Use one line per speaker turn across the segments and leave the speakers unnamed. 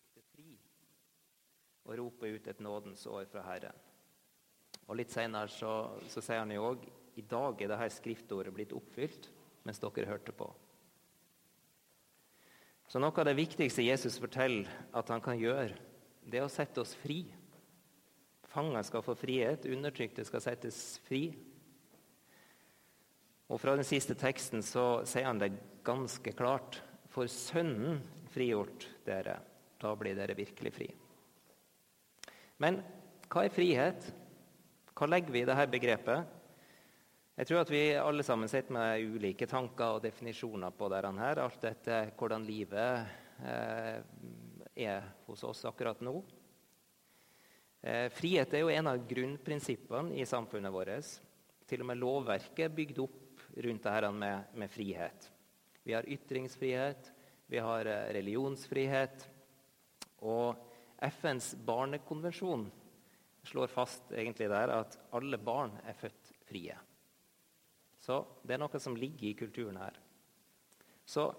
flykte fri og rope ut et nådens år fra Herren. Og Litt senere så, så sier han jo òg i dag er dette skriftordet blitt oppfylt mens dere hørte på. Så Noe av det viktigste Jesus forteller at han kan gjøre, det er å sette oss fri. Fanger skal få frihet, undertrykte skal settes fri. Og Fra den siste teksten så sier han det ganske klart. For Sønnen frigjort dere, da blir dere virkelig fri. Men hva er frihet? Hva legger vi i dette begrepet? Jeg tror at vi alle sammen sitter med ulike tanker og definisjoner på dette. Alt etter hvordan livet eh, er hos oss akkurat nå. Eh, frihet er jo en av grunnprinsippene i samfunnet vårt. Til og med lovverket er bygd opp rundt dette med, med frihet. Vi har ytringsfrihet, vi har eh, religionsfrihet. Og FNs barnekonvensjon slår fast egentlig der at alle barn er født frie. Så det er noe som ligger i kulturen her. Så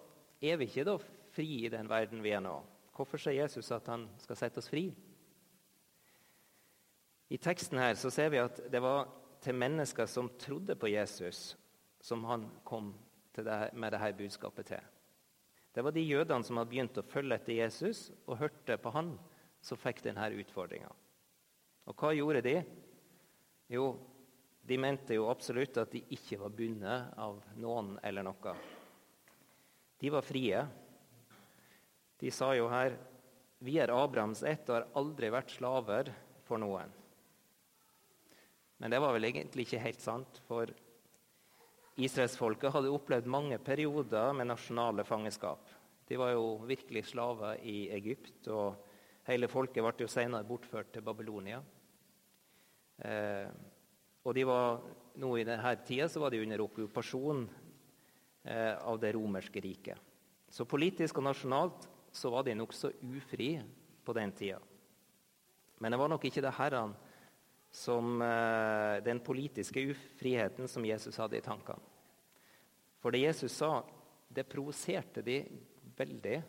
er vi ikke da fri i den verden vi er nå? Hvorfor sier Jesus at han skal sette oss fri? I teksten her så ser vi at det var til mennesker som trodde på Jesus, som han kom det, med dette budskapet til. Det var de jødene som hadde begynt å følge etter Jesus og hørte på han, som fikk denne utfordringa. Og hva gjorde de? Jo, de mente jo absolutt at de ikke var bundet av noen eller noe. De var frie. De sa jo her vi er Abrahams ett og har aldri vært slaver for noen. Men det var vel egentlig ikke helt sant, for israelsfolket hadde opplevd mange perioder med nasjonale fangeskap. De var jo virkelig slaver i Egypt, og hele folket ble jo senere bortført til Babylonia. Eh, og de var, nå I denne tida så var de under okkupasjon eh, av det romerske riket. Så politisk og nasjonalt så var de nokså ufri på den tida. Men det var nok ikke det herren som eh, den politiske ufriheten som Jesus hadde i tankene. For det Jesus sa, det provoserte de veldig,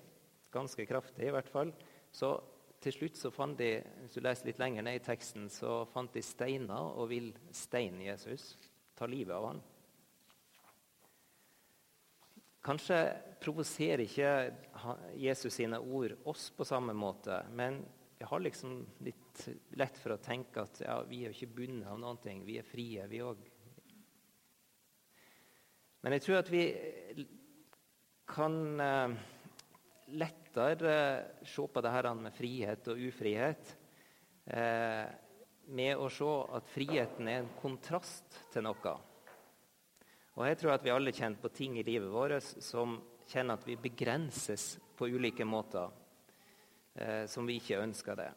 ganske kraftig i hvert fall. Så til slutt så fant de hvis du leser litt lenger ned i teksten, så fant de steiner og vil steine Jesus. Ta livet av han. Kanskje provoserer ikke Jesus sine ord oss på samme måte, men vi har liksom litt lett for å tenke at ja, vi er jo ikke bundet av noen ting. Vi er frie, vi òg. Men jeg tror at vi kan eh, lettere eh, se på det her med frihet og ufrihet eh, med å se at friheten er en kontrast til noe. Og Jeg tror at vi alle kjenner på ting i livet vårt som kjenner at vi begrenses på ulike måter eh, som vi ikke ønsker det.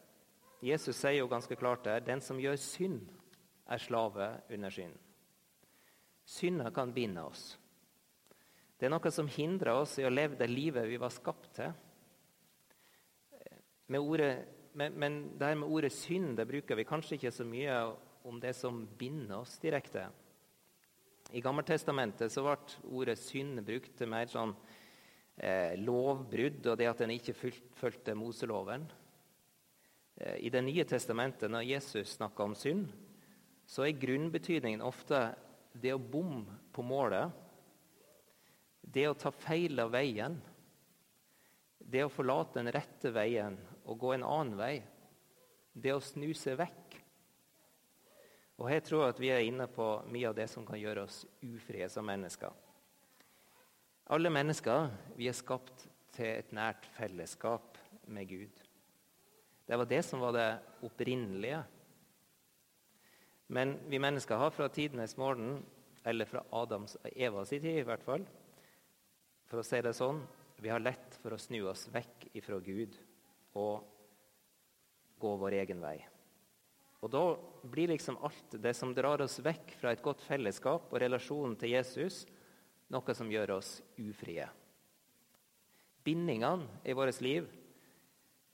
Jesus sier jo ganske klart der den som gjør synd, er slave under synd. Synda kan binde oss. Det er noe som hindrer oss i å leve det livet vi var skapt til. Ordet, men, men det her med ordet synd det bruker vi kanskje ikke så mye om det som binder oss direkte. I Gammeltestamentet så ble ordet synd brukt til mer sånn eh, lovbrudd og det at en ikke fulgte Moseloven. Eh, I Det nye testamentet, når Jesus snakker om synd, så er grunnbetydningen ofte det å bomme på målet det å ta feil av veien, det å forlate den rette veien og gå en annen vei, det å snu seg vekk. Og Jeg tror at vi er inne på mye av det som kan gjøre oss ufrie som mennesker. Alle mennesker vi er skapt til et nært fellesskap med Gud. Det var det som var det opprinnelige. Men vi mennesker har fra tidenes morgen, eller fra Adams og Evas tid i hvert fall, for å si det sånn, vi har lett for å snu oss vekk ifra Gud og gå vår egen vei. Og Da blir liksom alt det som drar oss vekk fra et godt fellesskap og relasjonen til Jesus, noe som gjør oss ufrie. Bindingene i vårt liv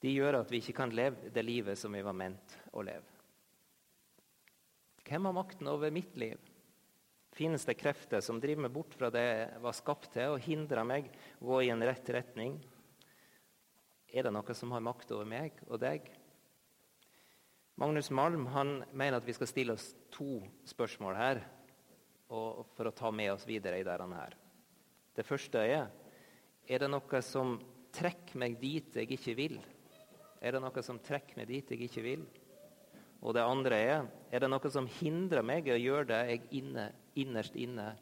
de gjør at vi ikke kan leve det livet som vi var ment å leve. Hvem har makten over mitt liv? Finnes det krefter som driver meg bort fra det jeg var skapt til, og hindrer meg å gå i en rett retning? Er det noe som har makt over meg og deg? Magnus Malm han mener at vi skal stille oss to spørsmål her for å ta med oss videre i dette her. Det første er er det noe som trekker meg dit jeg ikke vil. Er det noe som trekker meg dit jeg ikke vil? Og det andre er er det noe som hindrer meg i å gjøre det jeg inne, innerst inne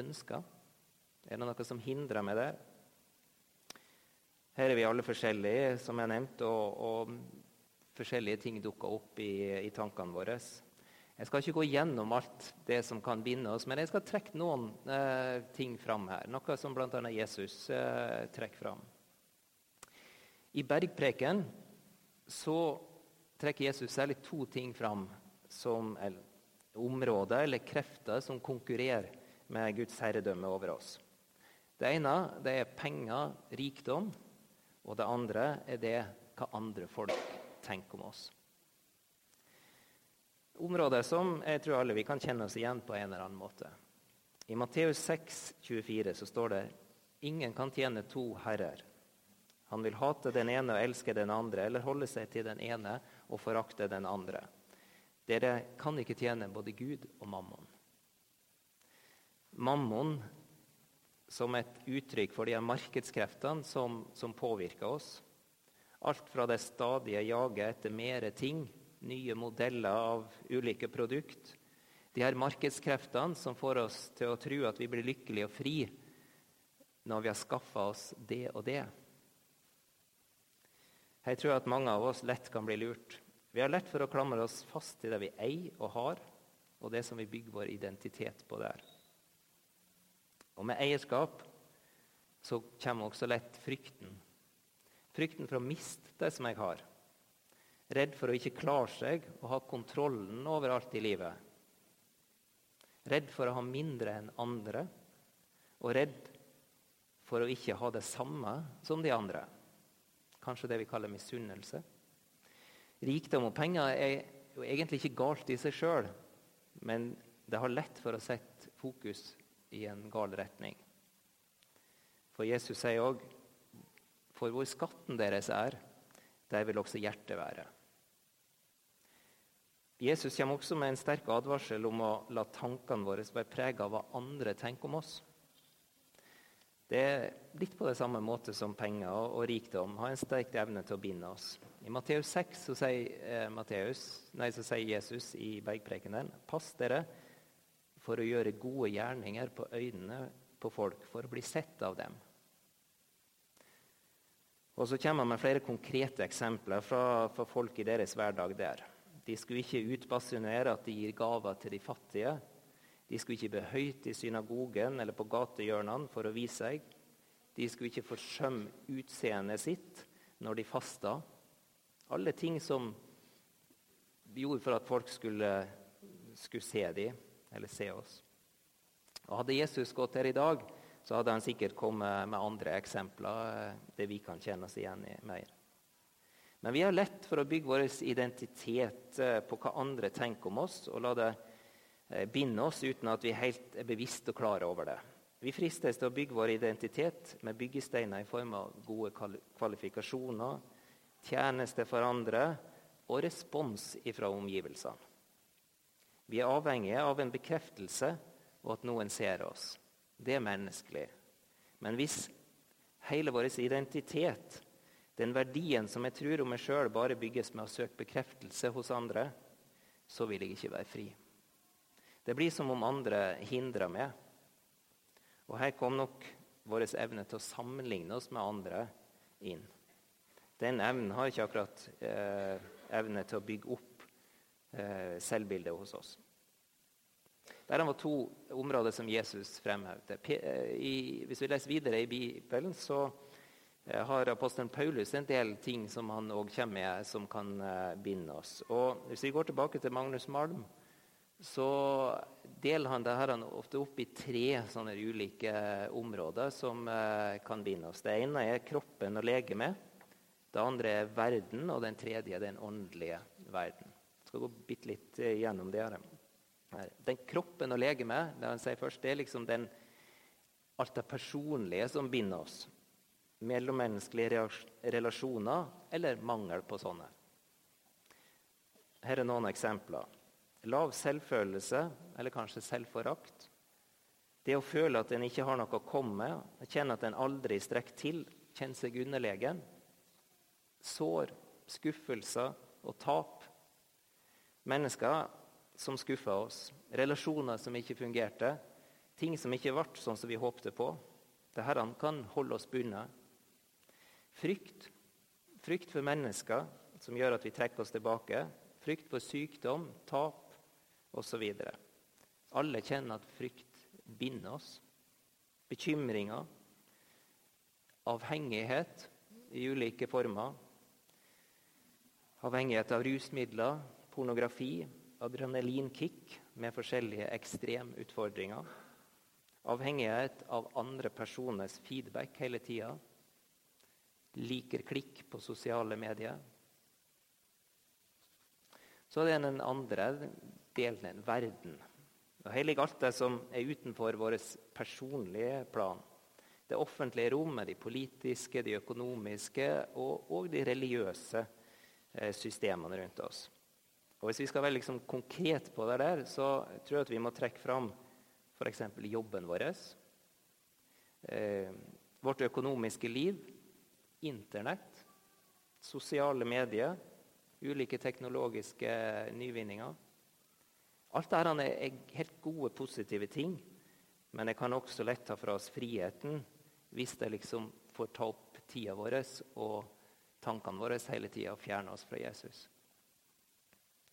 ønsker? Er det noe som hindrer meg der? Her er vi alle forskjellige, som jeg nevnte, og, og forskjellige ting dukker opp i, i, tankene våre. Jeg skal ikke gå gjennom alt det som kan binde oss, men jeg skal trekke noen eh, ting fram her. Noe som bl.a. Jesus eh, trekker fram. I bergpreken så trekker Jesus særlig to ting fram som områder eller krefter som konkurrerer med Guds herredømme over oss. Det ene det er penger, rikdom. Og det andre er det hva andre folk tenker om oss. Områder som jeg tror alle vi kan kjenne oss igjen på en eller annen måte. I Matteus 6, 24 så står det ingen kan tjene to herrer. Han vil hate den ene og elske den andre, eller holde seg til den ene og forakte den andre. Dere kan ikke tjene både Gud og mammon. Mammon som et uttrykk for de markedskreftene som, som, påvirker oss. Alt fra det stadige jaget etter mere ting, nye modeller av ulike produkt. De her markedskreftene som får oss til å tro at vi blir lykkelige og fri når vi har skaffa oss det og det. Jeg tror at mange av oss lett kan bli lurt. Vi har lett for å klamre oss fast til det vi eier og har, og det som vi bygger vår identitet på der. Og med eierskap så kommer også lett frykten. Frykten for å miste det som jeg har. Redd for å ikke klare seg og ha kontrollen over alt i livet. Redd for å ha mindre enn andre, og redd for å ikke ha det samme som de andre. Kanskje det vi kaller misunnelse. Rikdom og penger er jo egentlig ikke galt i seg sjøl, men det har lett for å sette fokus i en gal retning. For Jesus sier òg For hvor skatten deres er, der vil også hjertet være. Jesus kommer også med en sterk advarsel om å la tankene våre være preget av hva andre tenker om oss. Det er litt på det samme måte som penger og rikdom har en sterk evne til å binde oss. I Matteus 6 så sier, eh, Matteus, nei, så sier Jesus i bergprekenen Pass dere for å gjøre gode gjerninger på øynene på folk, for å bli sett av dem. Og Så kommer han med flere konkrete eksempler fra, fra folk i deres hverdag der. De skulle ikke utbasunere at de gir gaver til de fattige. De skulle ikke be høyt i synagogen eller på gatehjørnene for å vise seg. De skulle ikke forsømme utseendet sitt når de fasta. Alle ting som gjorde for at folk skulle, skulle se dem eller se oss. Og Hadde Jesus gått her i dag, så hadde han sikkert kommet med andre eksempler eh, det vi kan kjenne oss igjen i mer. Men vi har lett for å bygge vår identitet eh, på hva andre tenker om oss, og la det eh, binde oss uten at vi helt er bevisst og klare over det. Vi fristes til å bygge vår identitet med byggesteiner i form av gode kvalifikasjoner, tjeneste for andre og respons fra omgivelsene. Vi er avhengige av en bekreftelse og at noen ser oss. Det er menneskelig. Men hvis hele vår identitet, den verdien som jeg tror om meg sjøl, bare bygges med å søke bekreftelse hos andre, så vil jeg ikke være fri. Det blir som om andre hindrer meg. Og her kom nok vår evne til å sammenligne oss med andre inn. Den evnen har ikke akkurat eh, evne til å bygge opp eh, selvbildet hos oss. Der var to områder som Jesus fremhevet. Eh, hvis vi leser videre i Bibelen, så eh, har apostelen Paulus en del ting som han òg kommer med, som kan eh, binde oss. Og Hvis vi går tilbake til Magnus Malm, så deler han det her ofte opp i tre sånne ulike områder som kan binde oss. Det ene er kroppen og legemet. Det andre er verden, og den tredje er den åndelige verden Jeg skal gå bitte litt eh, gjennom det. her. Den kroppen og legemet det han sier først, det er liksom den, alt det personlige som binder oss. mellommenneskelige relasjoner eller mangel på sånne. Her er noen eksempler. Lav selvfølelse, eller kanskje selvforakt. Det å føle at en ikke har noe å komme med, kjenne at en aldri strekker til, kjenne seg underlegen. Sår, skuffelser og tap. Mennesker som skuffa oss. Relasjoner som ikke fungerte. Ting som ikke ble sånn som vi håpte på. Dette kan holde oss bundet. Frykt. Frykt for mennesker som gjør at vi trekker oss tilbake. Frykt for sykdom, tap osv. Alle kjenner at frykt binder oss. Bekymringer. Avhengighet i ulike former. Avhengighet av rusmidler, pornografi, adrenalinkick med forskjellige ekstremutfordringer. Avhengighet av andre personers feedback hele tida. Liker klikk på sosiale medier. Så det er den andre delen, verden. Og Hellig alt det som er utenfor vår personlige plan. Det offentlige rommet, de politiske, de økonomiske og, og de religiøse eh, systemene rundt oss. Og Hvis vi skal være liksom konkret på det der, så tror jeg at vi må trekke fram f.eks. jobben vår. Eh, vårt økonomiske liv. Internett. Sosiale medier. Ulike teknologiske nyvinninger. Alt dette er helt gode, positive ting. Men det kan også lett ta fra oss friheten hvis det liksom får ta opp tida vår og tankene våre hele tida og fjerne oss fra Jesus.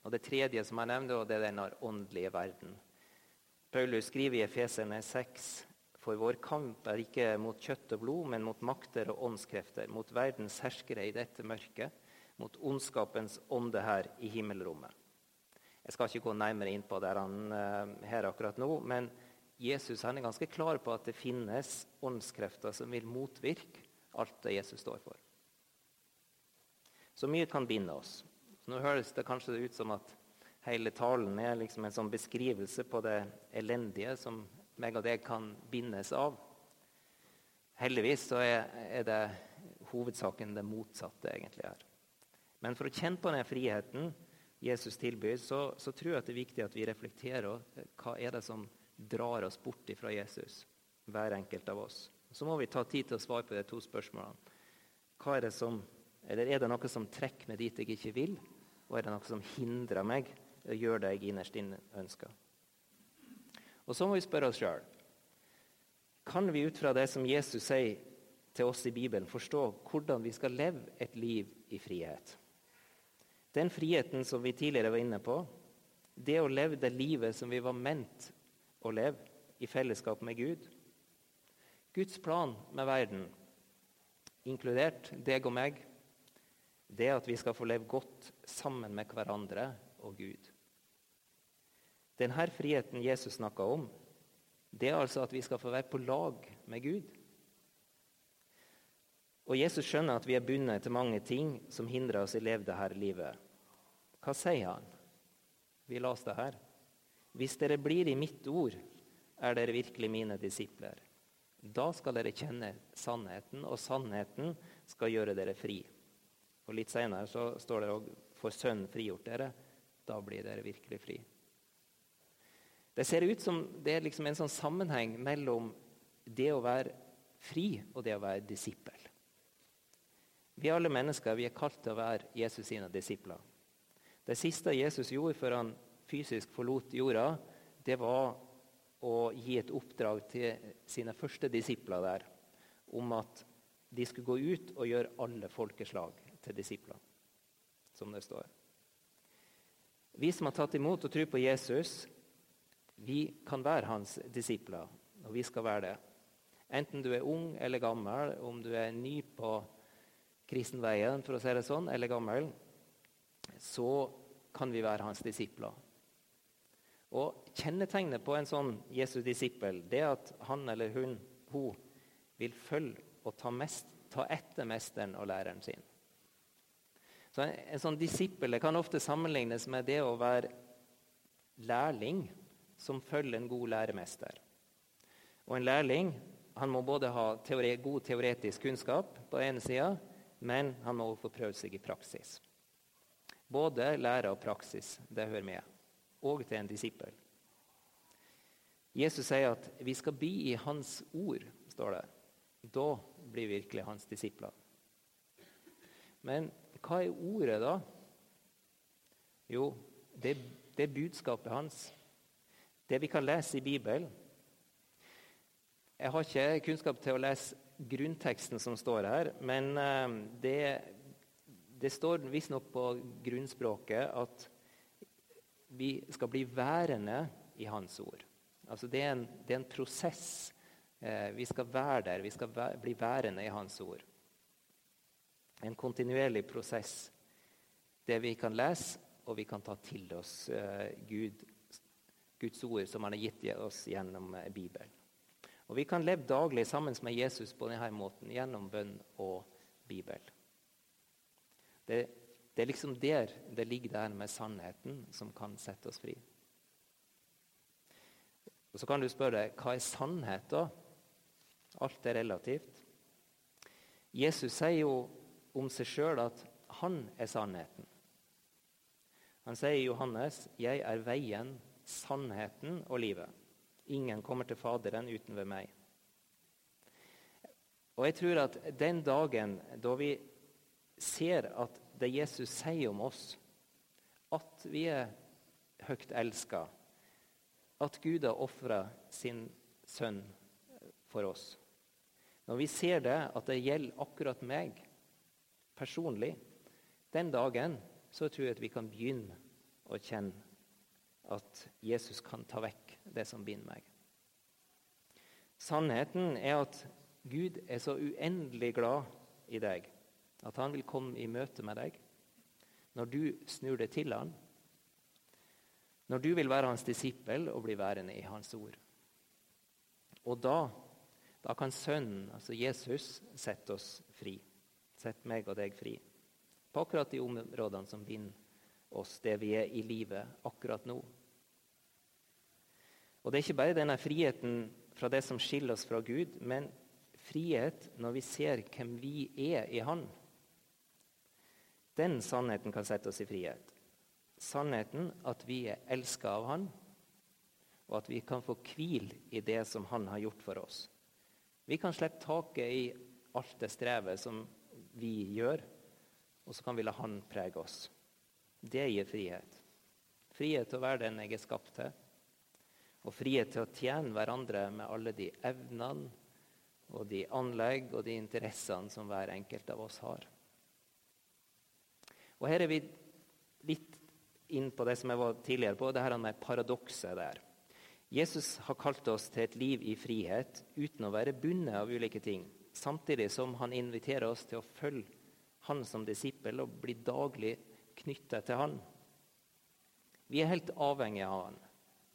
Og Det tredje som jeg nevnte, det er den åndelige verden. Paulus skriver i Efeserne 6.: For vår kamp er ikke mot kjøtt og blod, men mot makter og åndskrefter, mot verdens herskere i dette mørket, mot ondskapens ånde her i himmelrommet. Jeg skal ikke gå nærmere inn på det eh, her akkurat nå, men Jesus er ganske klar på at det finnes åndskrefter som vil motvirke alt det Jesus står for. Så mye kan binde oss. Nå høres det kanskje ut som at hele talen er liksom en sånn beskrivelse på det elendige som meg og deg kan bindes av. Heldigvis så er det hovedsaken det motsatte egentlig er. Men for å kjenne på den friheten Jesus tilbyr, så, så, tror jeg at det er viktig at vi reflekterer hva er det som drar oss bort fra Jesus, hver enkelt av oss. Så må vi ta tid til å svare på de to spørsmålene. Hva er det som, eller er det noe som trekker meg dit jeg ikke vil? Og er det noe som hindrer meg å gjøre det jeg innerst inne ønsker? Og så må vi spørre oss sjøl Kan vi ut fra det som Jesus sier til oss i Bibelen, forstå hvordan vi skal leve et liv i frihet? Den friheten som vi tidligere var inne på, det å leve det livet som vi var ment å leve, i fellesskap med Gud. Guds plan med verden, inkludert deg og meg, det er at vi skal få leve godt sammen med hverandre og Gud. Denne friheten Jesus snakka om, det er altså at vi skal få være på lag med Gud. Og Jesus skjønner at vi er bundet til mange ting som hindrer oss i å leve dette livet. Hva sier han? Vi las det her. Hvis dere blir i mitt ord, er dere virkelig mine disipler. Da skal dere kjenne sannheten, og sannheten skal gjøre dere fri. Og Litt senere så står det òg 'For Sønnen frigjort dere'. Da blir dere virkelig fri. Det ser ut som det er liksom en sånn sammenheng mellom det å være fri og det å være disippel. Vi alle mennesker vi er kalt til å være Jesus sine disipler. Det siste Jesus gjorde før han fysisk forlot jorda, det var å gi et oppdrag til sine første disipler der om at de skulle gå ut og gjøre alle folkeslag til disipler, som det står. Vi som har tatt imot og tror på Jesus, vi kan være hans disipler, og vi skal være det. Enten du er ung eller gammel, om du er ny på kristenveien, for å si det sånn, eller gammel, så kan vi være hans disipler. Og Kjennetegnet på en sånn Jesu disippel det er at han eller hun, hun vil følge og ta, mest, ta etter mesteren og læreren sin. Så en, en sånn disippel kan ofte sammenlignes med det å være lærling som følger en god læremester. Og En lærling han må både ha teori, god teoretisk kunnskap på den ene sida, men han må også få prøve seg i praksis. Både lære og praksis, det hører med. Og til en disippel. Jesus sier at vi skal bli i Hans ord, står det. Da blir vi virkelig hans disipler. Men hva er ordet, da? Jo, det er budskapet hans. Det vi kan lese i Bibelen. Jeg har ikke kunnskap til å lese grunnteksten som står her, men eh, det, det står visstnok på grunnspråket at vi skal bli værende i Hans ord. Altså det, er en, det er en prosess. Eh, vi skal være der, vi skal være, bli værende i Hans ord. En kontinuerlig prosess. Det vi kan lese, og vi kan ta til oss eh, Gud, Guds ord som han har gitt oss gjennom eh, Bibelen. Og Vi kan leve daglig sammen med Jesus på denne måten, gjennom bønn og Bibel. Det, det er liksom der det ligger der med sannheten som kan sette oss fri. Og Så kan du spørre deg, hva er sannhet, da? Alt er relativt. Jesus sier jo om seg sjøl at han er sannheten. Han sier i Johannes, 'Jeg er veien, sannheten og livet'. Ingen kommer til Faderen uten ved meg. Og jeg tror at den dagen da vi ser at det Jesus sier om oss, at vi er høyt elska, at Gud har ofra sin sønn for oss Når vi ser det, at det gjelder akkurat meg personlig, den dagen så tror jeg at vi kan begynne å kjenne at Jesus kan ta vekk det som binder meg. Sannheten er at Gud er så uendelig glad i deg at han vil komme i møte med deg når du snur deg til han, når du vil være hans disippel og bli værende i hans ord. Og da, da kan Sønnen, altså Jesus, sette oss fri. Sette meg og deg fri. På akkurat de områdene som binder oss, det vi er i livet akkurat nå. Og Det er ikke bare denne friheten fra det som skiller oss fra Gud, men frihet når vi ser hvem vi er i Han. Den sannheten kan sette oss i frihet. Sannheten at vi er elska av Han, og at vi kan få hvil i det som Han har gjort for oss. Vi kan slippe taket i alt det strevet som vi gjør, og så kan vi la Han prege oss. Det gir frihet. Frihet til å være den jeg er skapt til og frihet til å tjene hverandre med alle de evnene og de anlegg og de interessene som hver enkelt av oss har. Og Her er vi litt inn på det som jeg var tidligere på, det her med paradokset der. Jesus har kalt oss til et liv i frihet uten å være bundet av ulike ting, samtidig som han inviterer oss til å følge han som disippel og bli daglig knyttet til han. Vi er helt avhengige av han.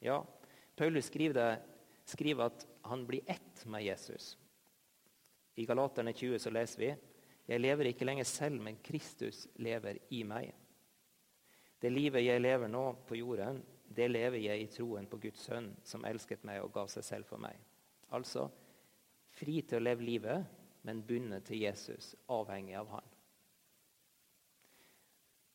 Ja, Paulus skriver, det, skriver at han blir ett med Jesus. I Galaterne 20 så leser vi jeg lever ikke lenger selv, men Kristus lever i meg. Det livet jeg lever nå på jorden, det lever jeg i troen på Guds sønn, som elsket meg og gav seg selv for meg. Altså fri til å leve livet, men bundet til Jesus, avhengig av han.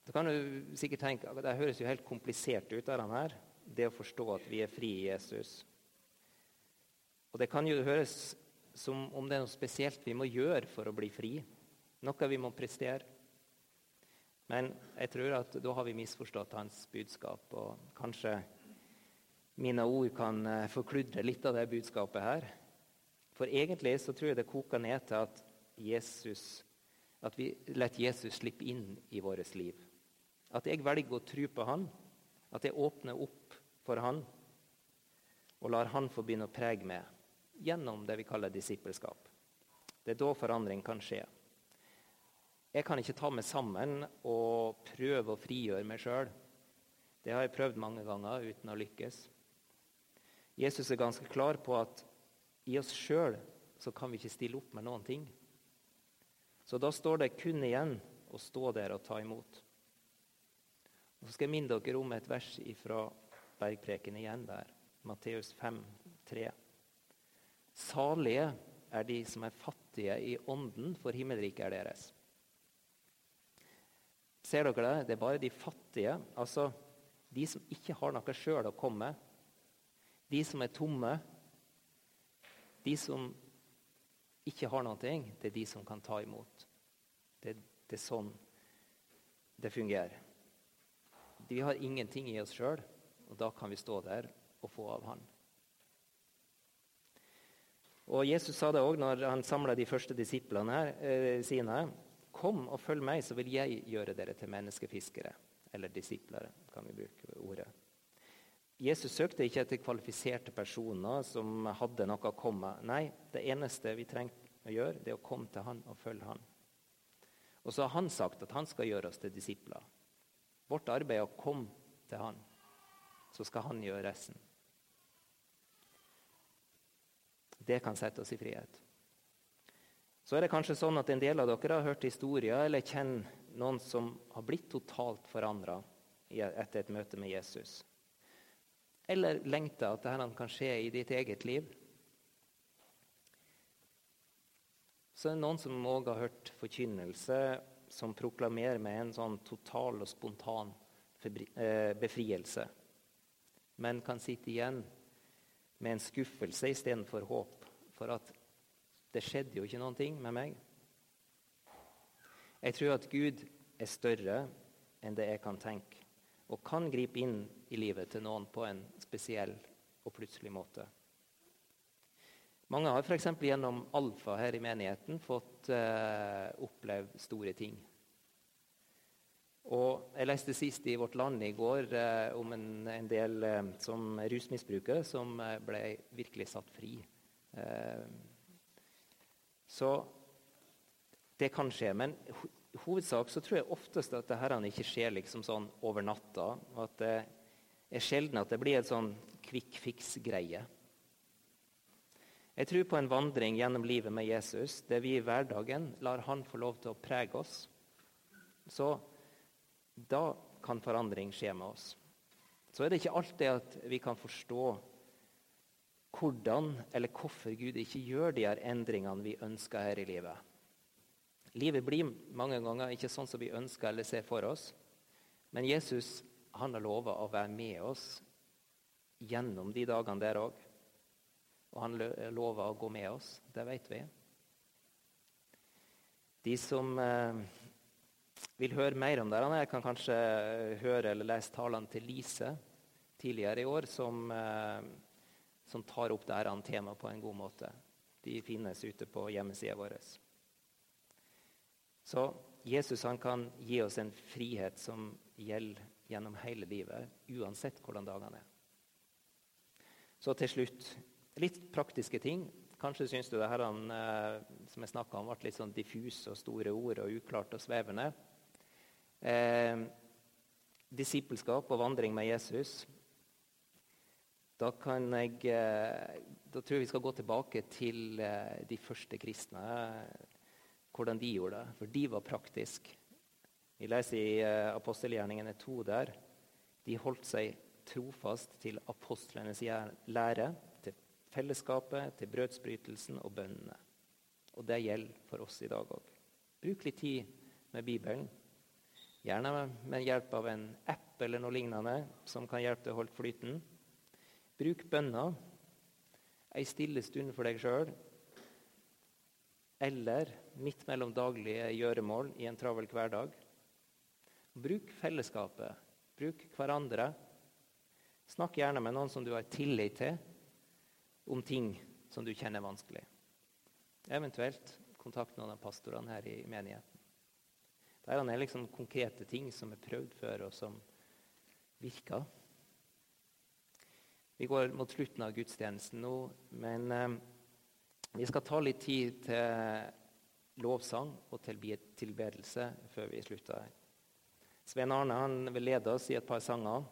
Så kan du sikkert tenke at Det høres jo helt komplisert ut. av den her det å forstå at vi er fri i Jesus. Og Det kan jo høres som om det er noe spesielt vi må gjøre for å bli fri. Noe vi må prestere. Men jeg tror at da har vi misforstått hans budskap. Og kanskje mine ord kan eh, forkludre litt av det budskapet her. For egentlig så tror jeg det koker ned til at, Jesus, at vi lar Jesus slippe inn i vårt liv. At jeg velger å tro på han, at jeg åpner opp for han, og lar han få begynne å prege meg gjennom det vi kaller disippelskap. Det er da forandring kan skje. Jeg kan ikke ta meg sammen og prøve å frigjøre meg sjøl. Det har jeg prøvd mange ganger uten å lykkes. Jesus er ganske klar på at i oss sjøl kan vi ikke stille opp med noen ting. Så da står det kun igjen å stå der og ta imot. Og så skal jeg minne dere om et vers fra bergpreken igjen der. Matteus 5, 3. Salige er de som er fattige i ånden, for himmelriket er deres. Ser dere det? Det er bare de fattige, altså de som ikke har noe sjøl å komme med. De som er tomme. De som ikke har noe, det er de som kan ta imot. Det, det er sånn det fungerer. Vi har ingenting i oss sjøl, og da kan vi stå der og få av Han. Og Jesus sa det òg når han samla de første disiplene her, eh, sine. Kom og følg meg, så vil jeg gjøre dere til menneskefiskere. Eller disipler, kan vi bruke ordet. Jesus søkte ikke etter kvalifiserte personer som hadde noe å komme. Nei, det eneste vi trenger å gjøre, det er å komme til han og følge han. Og så har han sagt at han skal gjøre oss til disipler. Vårt arbeid er å komme til han, så skal han gjøre resten. Det kan sette oss i frihet. Så er det kanskje sånn at en del av dere har hørt historier eller kjenner noen som har blitt totalt forandra etter et møte med Jesus. Eller lengter at dette kan skje i ditt eget liv. Så er det noen som òg har hørt forkynnelse som proklamerer med en sånn total og spontan eh, befrielse, men kan sitte igjen med en skuffelse istedenfor håp for at det skjedde jo ikke noen ting med meg. Jeg tror at Gud er større enn det jeg kan tenke, og kan gripe inn i livet til noen på en spesiell og plutselig måte. Mange har f.eks. gjennom Alfa her i menigheten fått eh, oppleve store ting. Og Jeg leste sist i Vårt Land i går eh, om en, en del eh, som rusmisbrukere som eh, ble virkelig satt fri Eh, så det kan skje. Men i hovedsak så tror jeg oftest at dette ikke skjer liksom sånn over natta. og at det er sjelden at det blir en sånn quick fix-greie. Jeg tror på en vandring gjennom livet med Jesus, der vi i hverdagen lar han få lov til å prege oss. Så da kan forandring skje med oss. Så er det ikke alltid at vi kan forstå hvordan eller hvorfor Gud ikke gjør de her endringene vi ønsker her i livet. Livet blir mange ganger ikke sånn som vi ønsker eller ser for oss. Men Jesus han har lova å være med oss gjennom de dagene der òg. Og han lover å gå med oss. Det vet vi. De som eh, vil høre mer om det, Jeg kan kanskje høre eller lese talene til Lise tidligere i år, som eh, som tar opp dette temaet på en god måte. De finnes ute på hjemmesida vår. Så Jesus kan gi oss en frihet som gjelder gjennom hele livet, uansett hvordan dagene er. Så til slutt litt praktiske ting. Kanskje syns du det her, eh, som jeg snakka om, ble litt sånn diffus og store ord og uklart og svevende. Eh, disippelskap og vandring med Jesus da, jeg, eh, da, tror jeg vi skal gå tilbake til eh, de første kristne. Hvordan de gjorde det. For de var praktiske. Vi leser i eh, apostelgjerningene 2 der. De holdt seg trofast til apostlenes lære, til fellesskapet, til brødsbrytelsen og bønnene. Og det gjelder for oss i dag òg. Bruk litt tid med Bibelen. Gjerne med hjelp av en app eller noe lignende som kan hjelpe til å holde flyten. Bruk bønner, ei stille stund for deg sjøl, eller midt mellom daglige gjøremål i en travel hverdag. Bruk fellesskapet. Bruk hverandre. Snakk gjerne med noen som du har tillit til, om ting som du kjenner vanskelig. Eventuelt kontakt noen av pastorene her i menigheten. Dette er liksom konkrete ting som er prøvd før, og som virker. Vi går mot slutten av gudstjenesten nå, men eh, vi skal ta litt tid til lovsang og tilbedelse før vi slutter her. Svein Arne han vil lede oss i et par sanger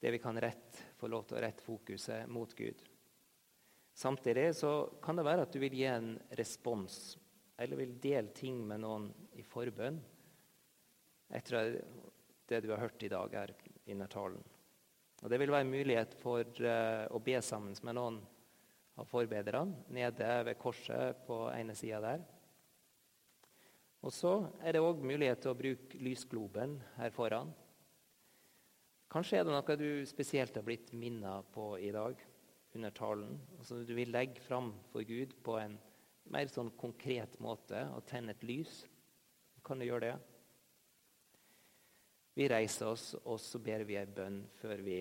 der vi kan rett, få lov til å rette fokuset mot Gud. Samtidig så kan det være at du vil gi en respons eller vil dele ting med noen i forbønn etter det du har hørt i dag her under talen. Og Det vil være mulighet for uh, å be sammen med noen av forbederne nede ved korset på ene sida der. Og så er det òg mulighet til å bruke lysgloben her foran. Kanskje er det noe du spesielt har blitt minnet på i dag under talen. som du vil legge fram for Gud på en mer sånn konkret måte å tenne et lys. Kan du gjøre det? Vi reiser oss, og så ber vi ei bønn før vi.